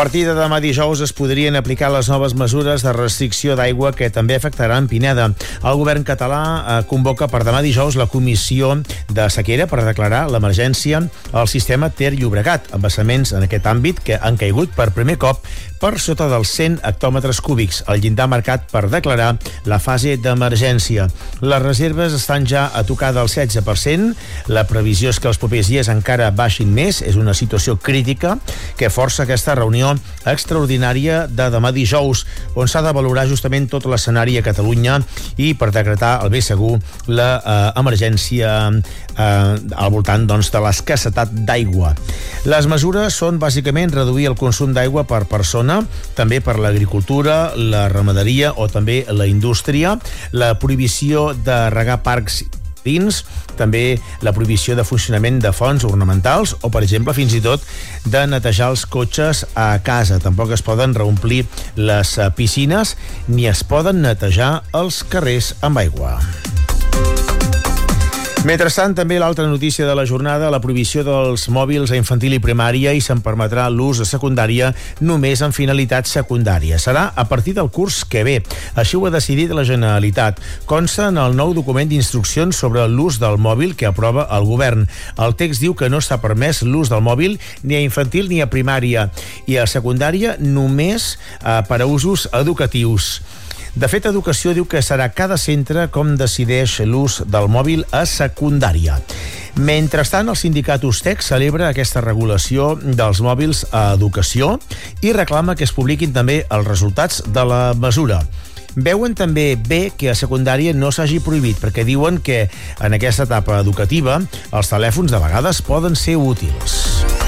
partir de demà dijous es podrien aplicar les noves mesures de restricció d'aigua que també afectaran Pineda. El govern català eh, convoca per demà dijous la comissió de sequera per declarar l'emergència al sistema Ter Llobregat, embassaments en aquest àmbit que han caigut per primer cop per sota dels 100 hectòmetres cúbics, el llindar marcat per declarar la fase d'emergència. Les reserves estan ja a tocar del 16%, la previsió és que els propers dies encara baixin més, és una situació crítica que força aquesta reunió extraordinària de demà dijous, on s'ha de valorar justament tot l'escenari a Catalunya i per decretar el bé segur l'emergència eh, eh, al voltant doncs, de l'escassetat d'aigua. Les mesures són bàsicament reduir el consum d'aigua per persona zona, també per l'agricultura, la ramaderia o també la indústria, la prohibició de regar parcs dins, també la prohibició de funcionament de fonts ornamentals o, per exemple, fins i tot de netejar els cotxes a casa. Tampoc es poden reomplir les piscines ni es poden netejar els carrers amb aigua. Mentrestant, també l'altra notícia de la jornada, la prohibició dels mòbils a infantil i primària i se'n permetrà l'ús a secundària només en finalitat secundària. Serà a partir del curs que ve. Així ho ha decidit la Generalitat. Consta en el nou document d'instruccions sobre l'ús del mòbil que aprova el govern. El text diu que no està permès l'ús del mòbil ni a infantil ni a primària i a secundària només eh, per a usos educatius. De fet, Educació diu que serà cada centre com decideix l'ús del mòbil a secundària. Mentrestant, el sindicat USTEC celebra aquesta regulació dels mòbils a educació i reclama que es publiquin també els resultats de la mesura. Veuen també bé que a secundària no s'hagi prohibit, perquè diuen que en aquesta etapa educativa els telèfons de vegades poden ser útils.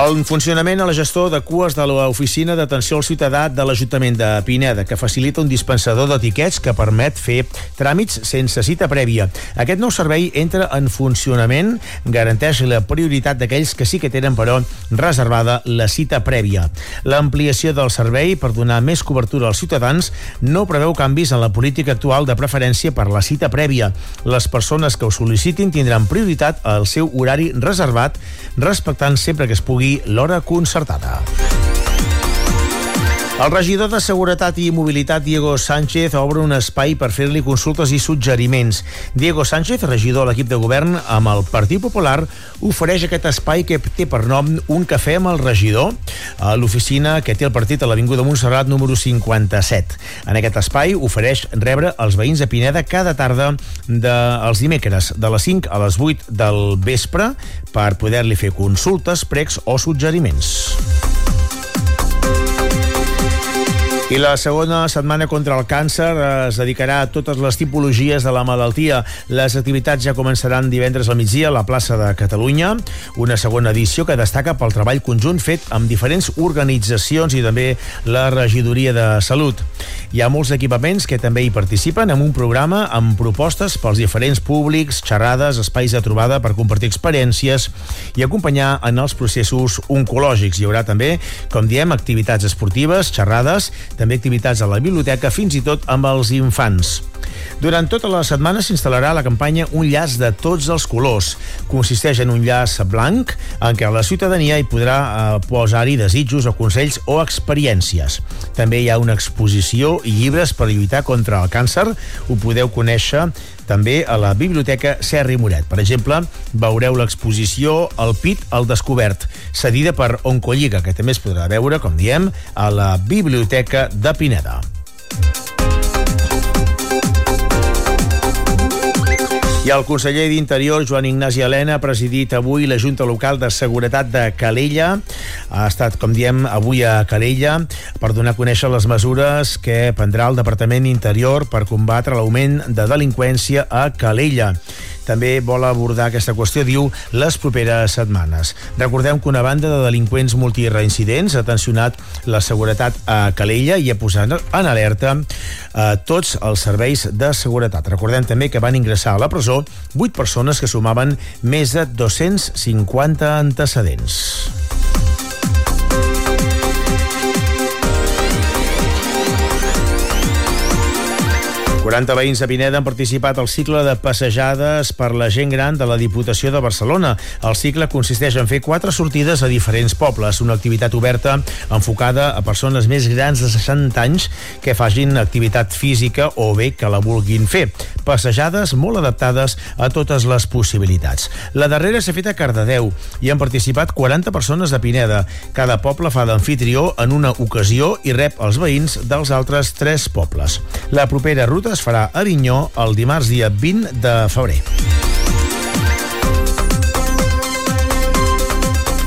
El funcionament a la gestor de cues de l'Oficina d'Atenció al Ciutadà de l'Ajuntament de Pineda, que facilita un dispensador d'etiquets que permet fer tràmits sense cita prèvia. Aquest nou servei entra en funcionament, garanteix la prioritat d'aquells que sí que tenen, però, reservada la cita prèvia. L'ampliació del servei per donar més cobertura als ciutadans no preveu canvis en la política actual de preferència per la cita prèvia. Les persones que ho sol·licitin tindran prioritat al seu horari reservat, respectant sempre que es pugui l'hora concertada. El regidor de Seguretat i Mobilitat, Diego Sánchez, obre un espai per fer-li consultes i suggeriments. Diego Sánchez, regidor de l'equip de govern amb el Partit Popular, ofereix aquest espai que té per nom Un cafè amb el regidor a l'oficina que té el partit a l'Avinguda Montserrat número 57. En aquest espai ofereix rebre els veïns de Pineda cada tarda dels dimecres, de les 5 a les 8 del vespre, per poder-li fer consultes, pregs o suggeriments. I la segona setmana contra el càncer es dedicarà a totes les tipologies de la malaltia. Les activitats ja començaran divendres al migdia a la plaça de Catalunya, una segona edició que destaca pel treball conjunt fet amb diferents organitzacions i també la regidoria de salut. Hi ha molts equipaments que també hi participen amb un programa amb propostes pels diferents públics, xerrades, espais de trobada per compartir experiències i acompanyar en els processos oncològics. Hi haurà també, com diem, activitats esportives, xerrades, també activitats a la biblioteca, fins i tot amb els infants. Durant tota la setmana s'instal·larà la campanya Un llaç de tots els colors. Consisteix en un llaç blanc en què la ciutadania hi podrà eh, posar-hi desitjos o consells o experiències. També hi ha una exposició i llibres per lluitar contra el càncer. Ho podeu conèixer també a la Biblioteca Serri Moret. Per exemple, veureu l'exposició El pit al descobert, cedida per Oncolliga, que també es podrà veure, com diem, a la Biblioteca de Pineda. I el conseller d'Interior, Joan Ignasi Helena, ha presidit avui la Junta Local de Seguretat de Calella. Ha estat, com diem, avui a Calella per donar a conèixer les mesures que prendrà el Departament d'Interior per combatre l'augment de delinqüència a Calella també vol abordar aquesta qüestió, diu, les properes setmanes. Recordem que una banda de delinqüents multireincidents ha tensionat la seguretat a Calella i ha posat en alerta eh, tots els serveis de seguretat. Recordem també que van ingressar a la presó 8 persones que sumaven més de 250 antecedents. 40 veïns de Pineda han participat al cicle de passejades per la gent gran de la Diputació de Barcelona. El cicle consisteix en fer quatre sortides a diferents pobles, una activitat oberta enfocada a persones més grans de 60 anys que facin activitat física o bé que la vulguin fer. Passejades molt adaptades a totes les possibilitats. La darrera s'ha fet a Cardedeu i han participat 40 persones de Pineda. Cada poble fa d'anfitrió en una ocasió i rep els veïns dels altres tres pobles. La propera ruta es farà a Avinyó el dimarts dia 20 de febrer.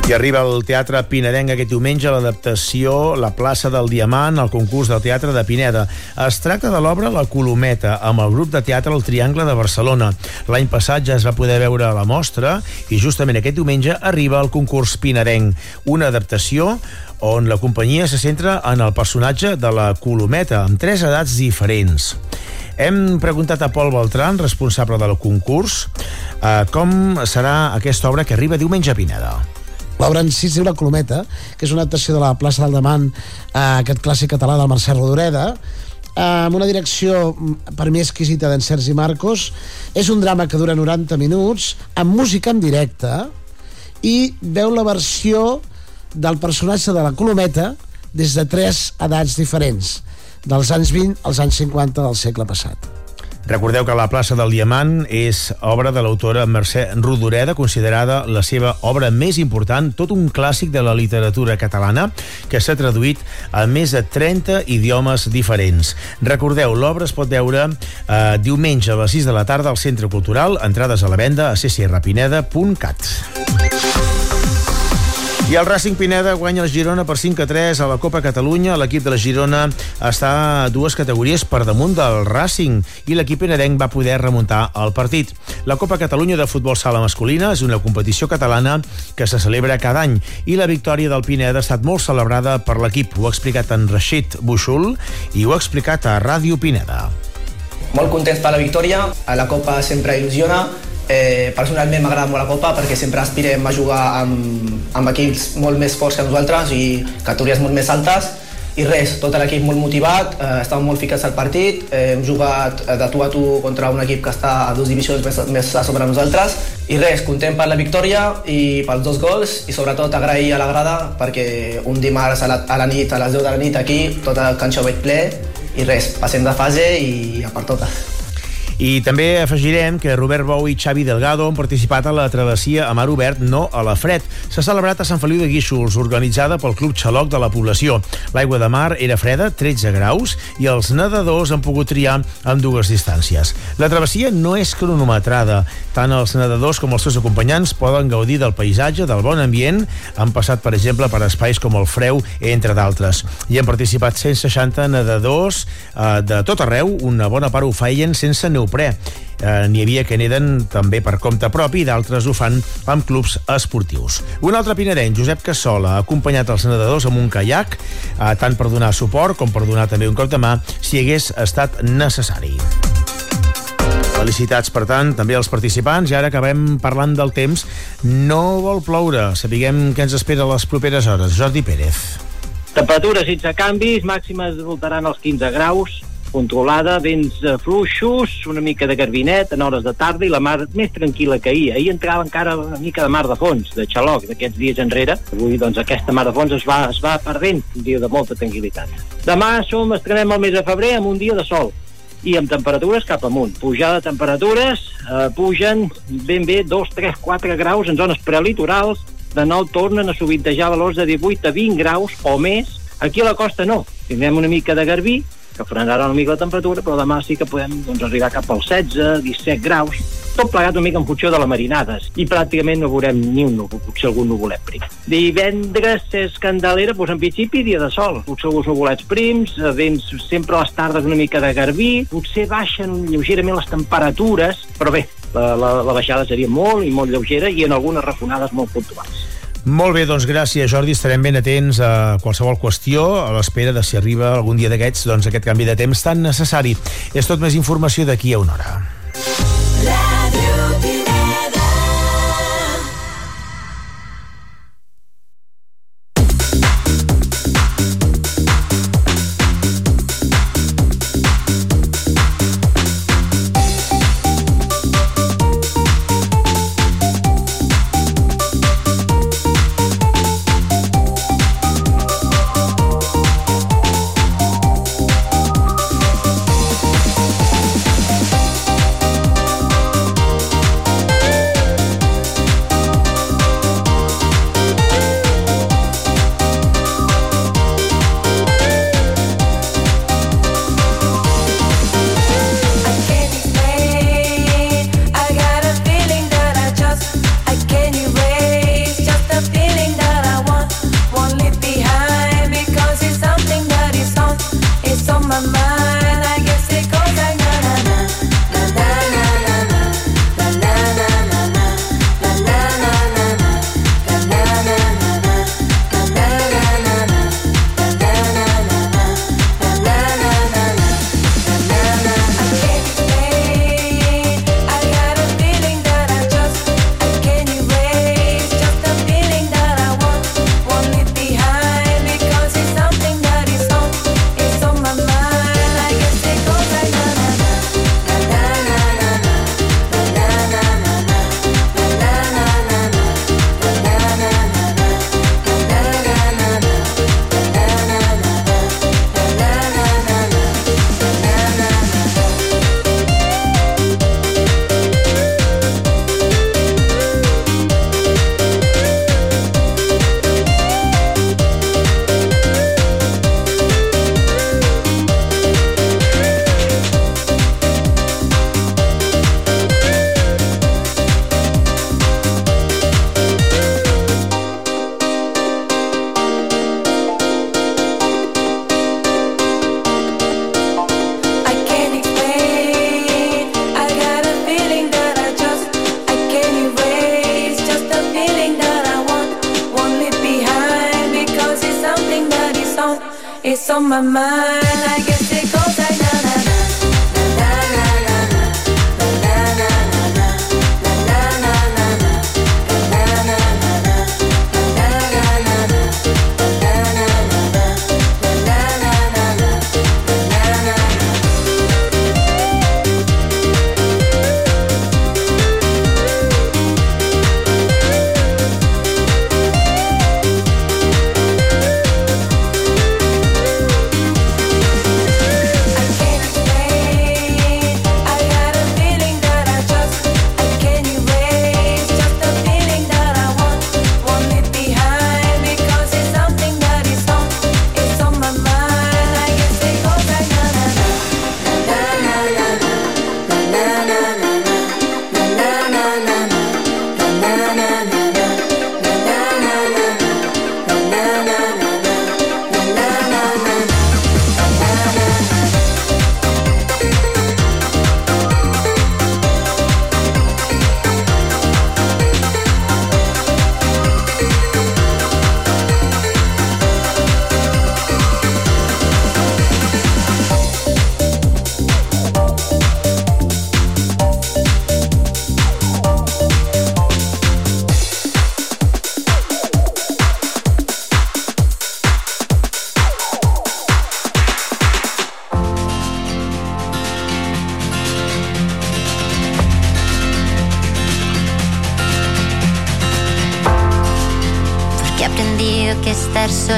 I arriba al Teatre Pinedenc aquest diumenge l'adaptació La plaça del Diamant al concurs del Teatre de Pineda. Es tracta de l'obra La Colometa, amb el grup de teatre El Triangle de Barcelona. L'any passat ja es va poder veure a la mostra i justament aquest diumenge arriba el concurs Pinedenc, una adaptació on la companyia se centra en el personatge de la Colometa, amb tres edats diferents. Hem preguntat a Pol Beltran, responsable del concurs, eh, com serà aquesta obra que arriba diumenge a Pineda. L'obra en si La Colometa, que és una adaptació de la plaça del Demant, eh, aquest clàssic català del Mercè Rodoreda, amb una direcció mm, per mi exquisita d'en Sergi Marcos. És un drama que dura 90 minuts, amb música en directe, i veu la versió del personatge de la Colometa des de tres edats diferents dels anys 20 als anys 50 del segle passat. Recordeu que La plaça del Diamant és obra de l'autora Mercè Rodoreda, considerada la seva obra més important, tot un clàssic de la literatura catalana, que s'ha traduït a més de 30 idiomes diferents. Recordeu, l'obra es pot veure eh, diumenge a les 6 de la tarda al Centre Cultural, entrades a la venda a ccrapineda.cat. I el Racing Pineda guanya el Girona per 5 a 3 a la Copa Catalunya. L'equip de la Girona està a dues categories per damunt del Racing i l'equip pinedenc va poder remuntar el partit. La Copa Catalunya de futbol sala masculina és una competició catalana que se celebra cada any i la victòria del Pineda ha estat molt celebrada per l'equip. Ho ha explicat en Rashid Buixul i ho ha explicat a Ràdio Pineda. Molt contents per la victòria. A la Copa sempre il·lusiona Eh, personalment m'agrada molt la Copa perquè sempre aspirem a jugar amb, amb equips molt més forts que nosaltres i categories molt més altes. I res, tot l'equip molt motivat, eh, estàvem molt ficats al partit, eh, hem jugat de tu a tu contra un equip que està a dues divisions més, més a sobre nosaltres. I res, content per la victòria i pels dos gols i sobretot agrair a la grada perquè un dimarts a la, a la nit, a les 10 de la nit aquí, la canxa ho veig ple. I res, passem de fase i a per totes. I també afegirem que Robert Bou i Xavi Delgado han participat a la travessia a mar obert, no a la fred. S'ha celebrat a Sant Feliu de Guíxols, organitzada pel Club Xaloc de la població. L'aigua de mar era freda, 13 graus, i els nedadors han pogut triar amb dues distàncies. La travessia no és cronometrada. Tant els nedadors com els seus acompanyants poden gaudir del paisatge, del bon ambient. Han passat, per exemple, per espais com el Freu, entre d'altres. Hi han participat 160 nedadors eh, de tot arreu. Una bona part ho feien sense neoprè neoprè. Eh, N'hi havia que neden també per compte propi i d'altres ho fan amb clubs esportius. Un altre pinedenc, Josep Cassola, ha acompanyat els nedadors amb un caiac, eh, tant per donar suport com per donar també un cop de mà si hagués estat necessari. Felicitats, per tant, també als participants. I ara acabem parlant del temps. No vol ploure. Sapiguem què ens espera les properes hores. Jordi Pérez. Temperatures sense canvis, màximes voltaran els 15 graus, controlada, vents eh, fluixos, una mica de garbinet en hores de tarda i la mar més tranquil·la que ahir. Ahir entrava encara una mica de mar de fons, de xaloc, d'aquests dies enrere. Avui, doncs, aquesta mar de fons es va, es va perdent, un dia de molta tranquil·litat. Demà som, estrenem el mes de febrer amb un dia de sol i amb temperatures cap amunt. Pujada de temperatures, eh, pugen ben bé 2, 3, 4 graus en zones prelitorals, de nou tornen a sovintejar valors de 18 a 20 graus o més. Aquí a la costa no, tindrem una mica de garbí, que frenarà una mica la temperatura, però demà sí que podem doncs, arribar cap als 16, 17 graus, tot plegat una mica en funció de la marinades, i pràcticament no veurem ni un núvol, potser algun nuvolet prim. Divendres és Candelera, doncs en principi dia de sol, potser alguns nuvolets prims, vents sempre a les tardes una mica de garbí, potser baixen lleugerament les temperatures, però bé, la, la, la baixada seria molt i molt lleugera i en algunes refonades molt puntuals. Molt bé, doncs gràcies, Jordi. Estarem ben atents a qualsevol qüestió, a l'espera de si arriba algun dia d'aquests doncs, aquest canvi de temps tan necessari. És tot més informació d'aquí a una hora.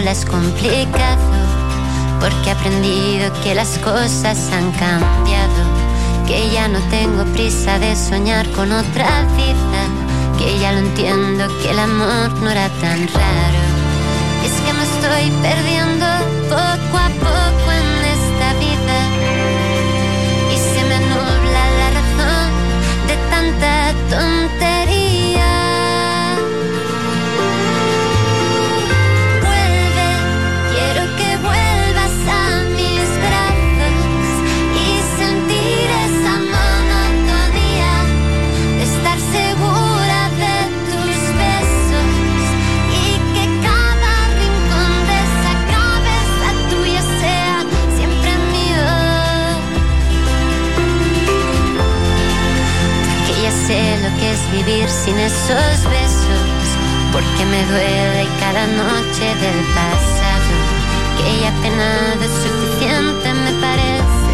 las complicado, porque he aprendido que las cosas han cambiado, que ya no tengo prisa de soñar con otra vida, que ya lo entiendo, que el amor no era tan raro. Es que me estoy perdiendo poco a poco es vivir sin esos besos, porque me duele cada noche del pasado, que ya penado es suficiente me parece,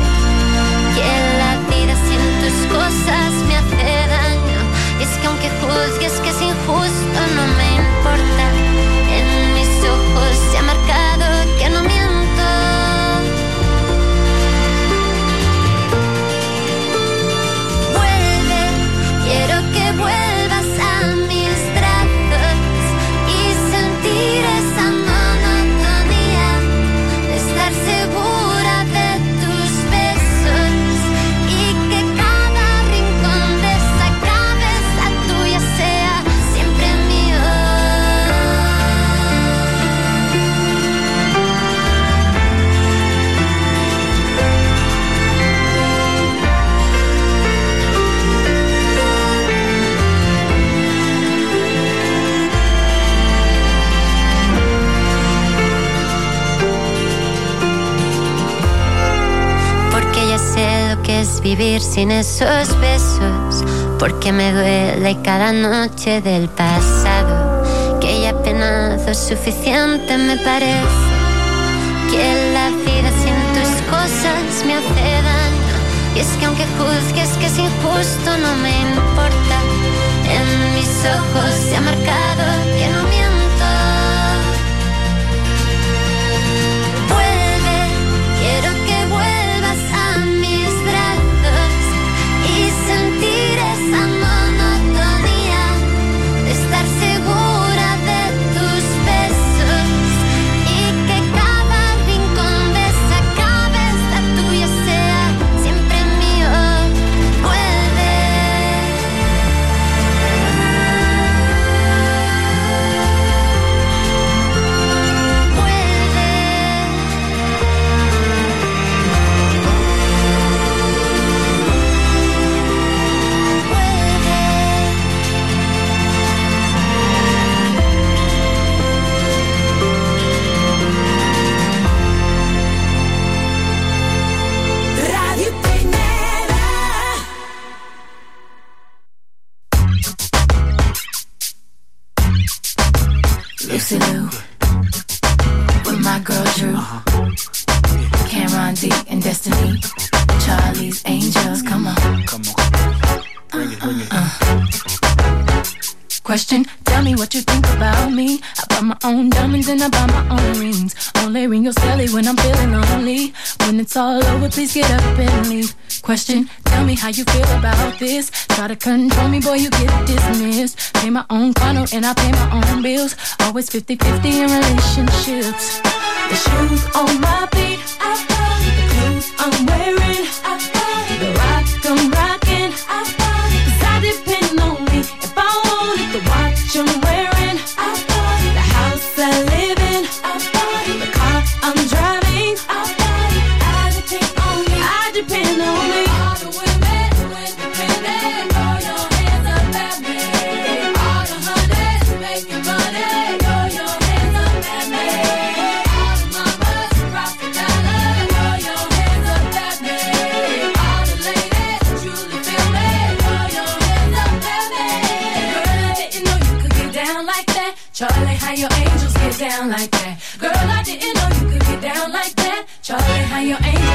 que la vida sin tus cosas sin esos besos, porque me duele cada noche del pasado, que ya penado suficiente me parece, que la vida sin tus cosas me hace daño, y es que aunque juzgues que es injusto, no me importa, en mis ojos se ha marcado que no please get up and leave. Question, tell me how you feel about this. Try to control me, boy, you get dismissed. Pay my own condo and I pay my own bills. Always 50 50 in relationships. The shoes on my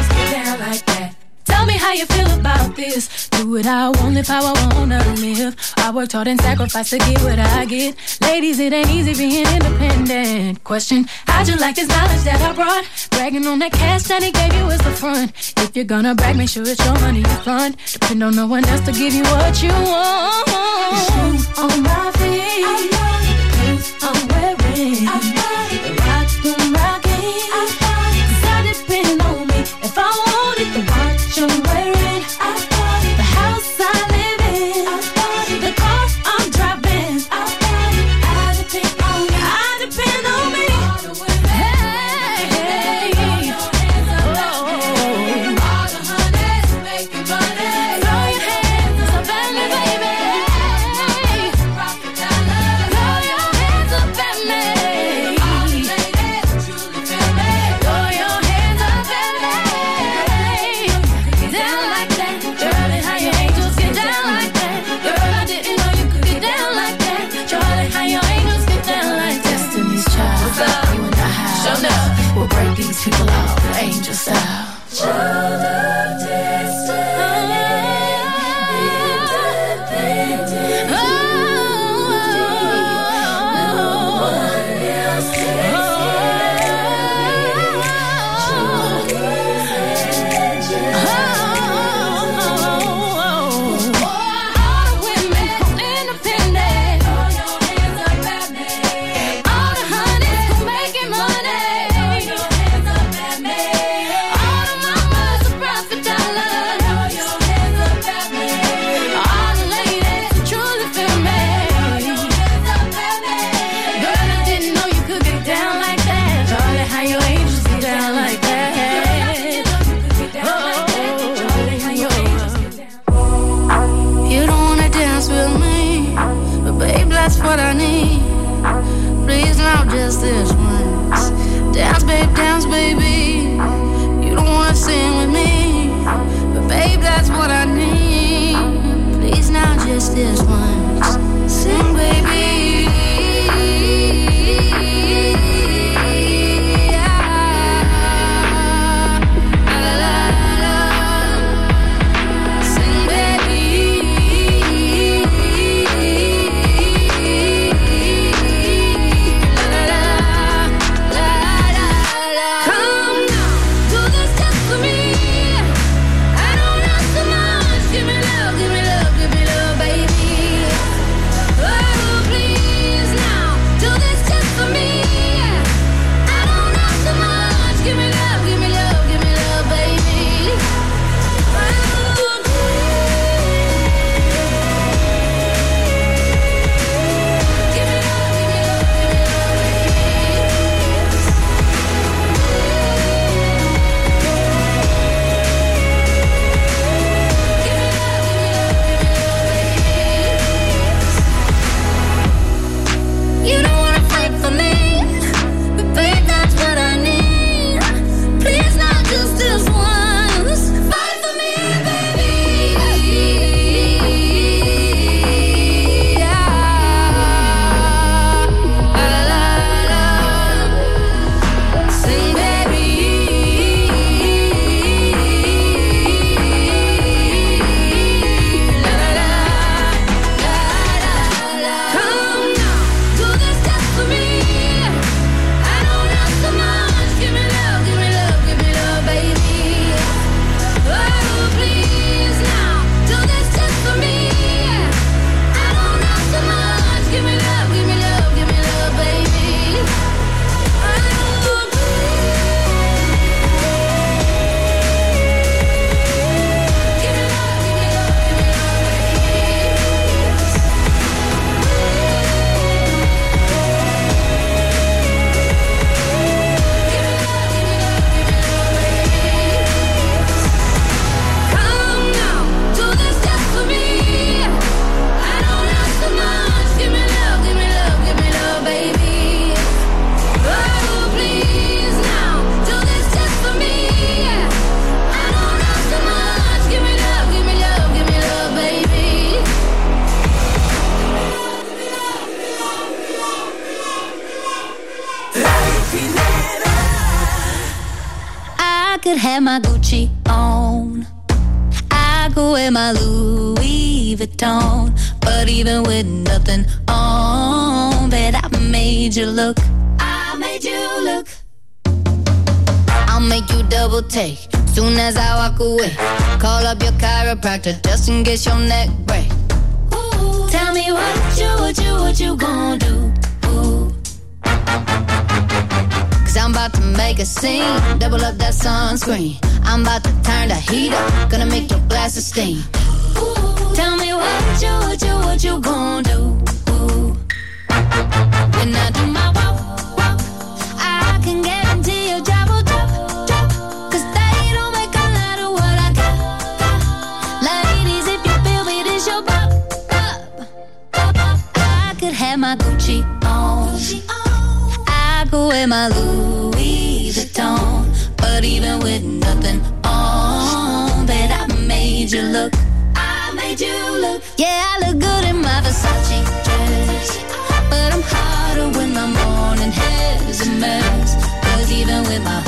your angels get down like that. Tell me how you feel about this. Do what I want, live how I wanna live. I worked hard and sacrificed to get what I get. Ladies, it ain't easy being independent. Question, how'd you like this knowledge that I brought? Bragging on that cash that he gave you is the front. If you're gonna brag, make sure it's your money you fund. Depend on no one else to give you what you want. Shoes on my feet. Clothes I'm wearing. The this one. Gucci on. I could wear my Louis Vuitton. But even with nothing on, bet I made you look. I made you look. I'll make you double take soon as I walk away. Call up your chiropractor just in case your neck break. Ooh, tell me what you, what you, what you gonna do? Ooh. Cause I'm about to make a scene. Double up that sunscreen. I'm about to turn the heat up. Gonna make your glasses steam. Ooh, tell me what you, what you, what you gonna do? When I do my Wear my Louis Vuitton. But even with nothing on, bet I made you look. I made you look. Yeah, I look good in my Versace dress. But I'm hotter when my morning hair's a mess. Cause even with my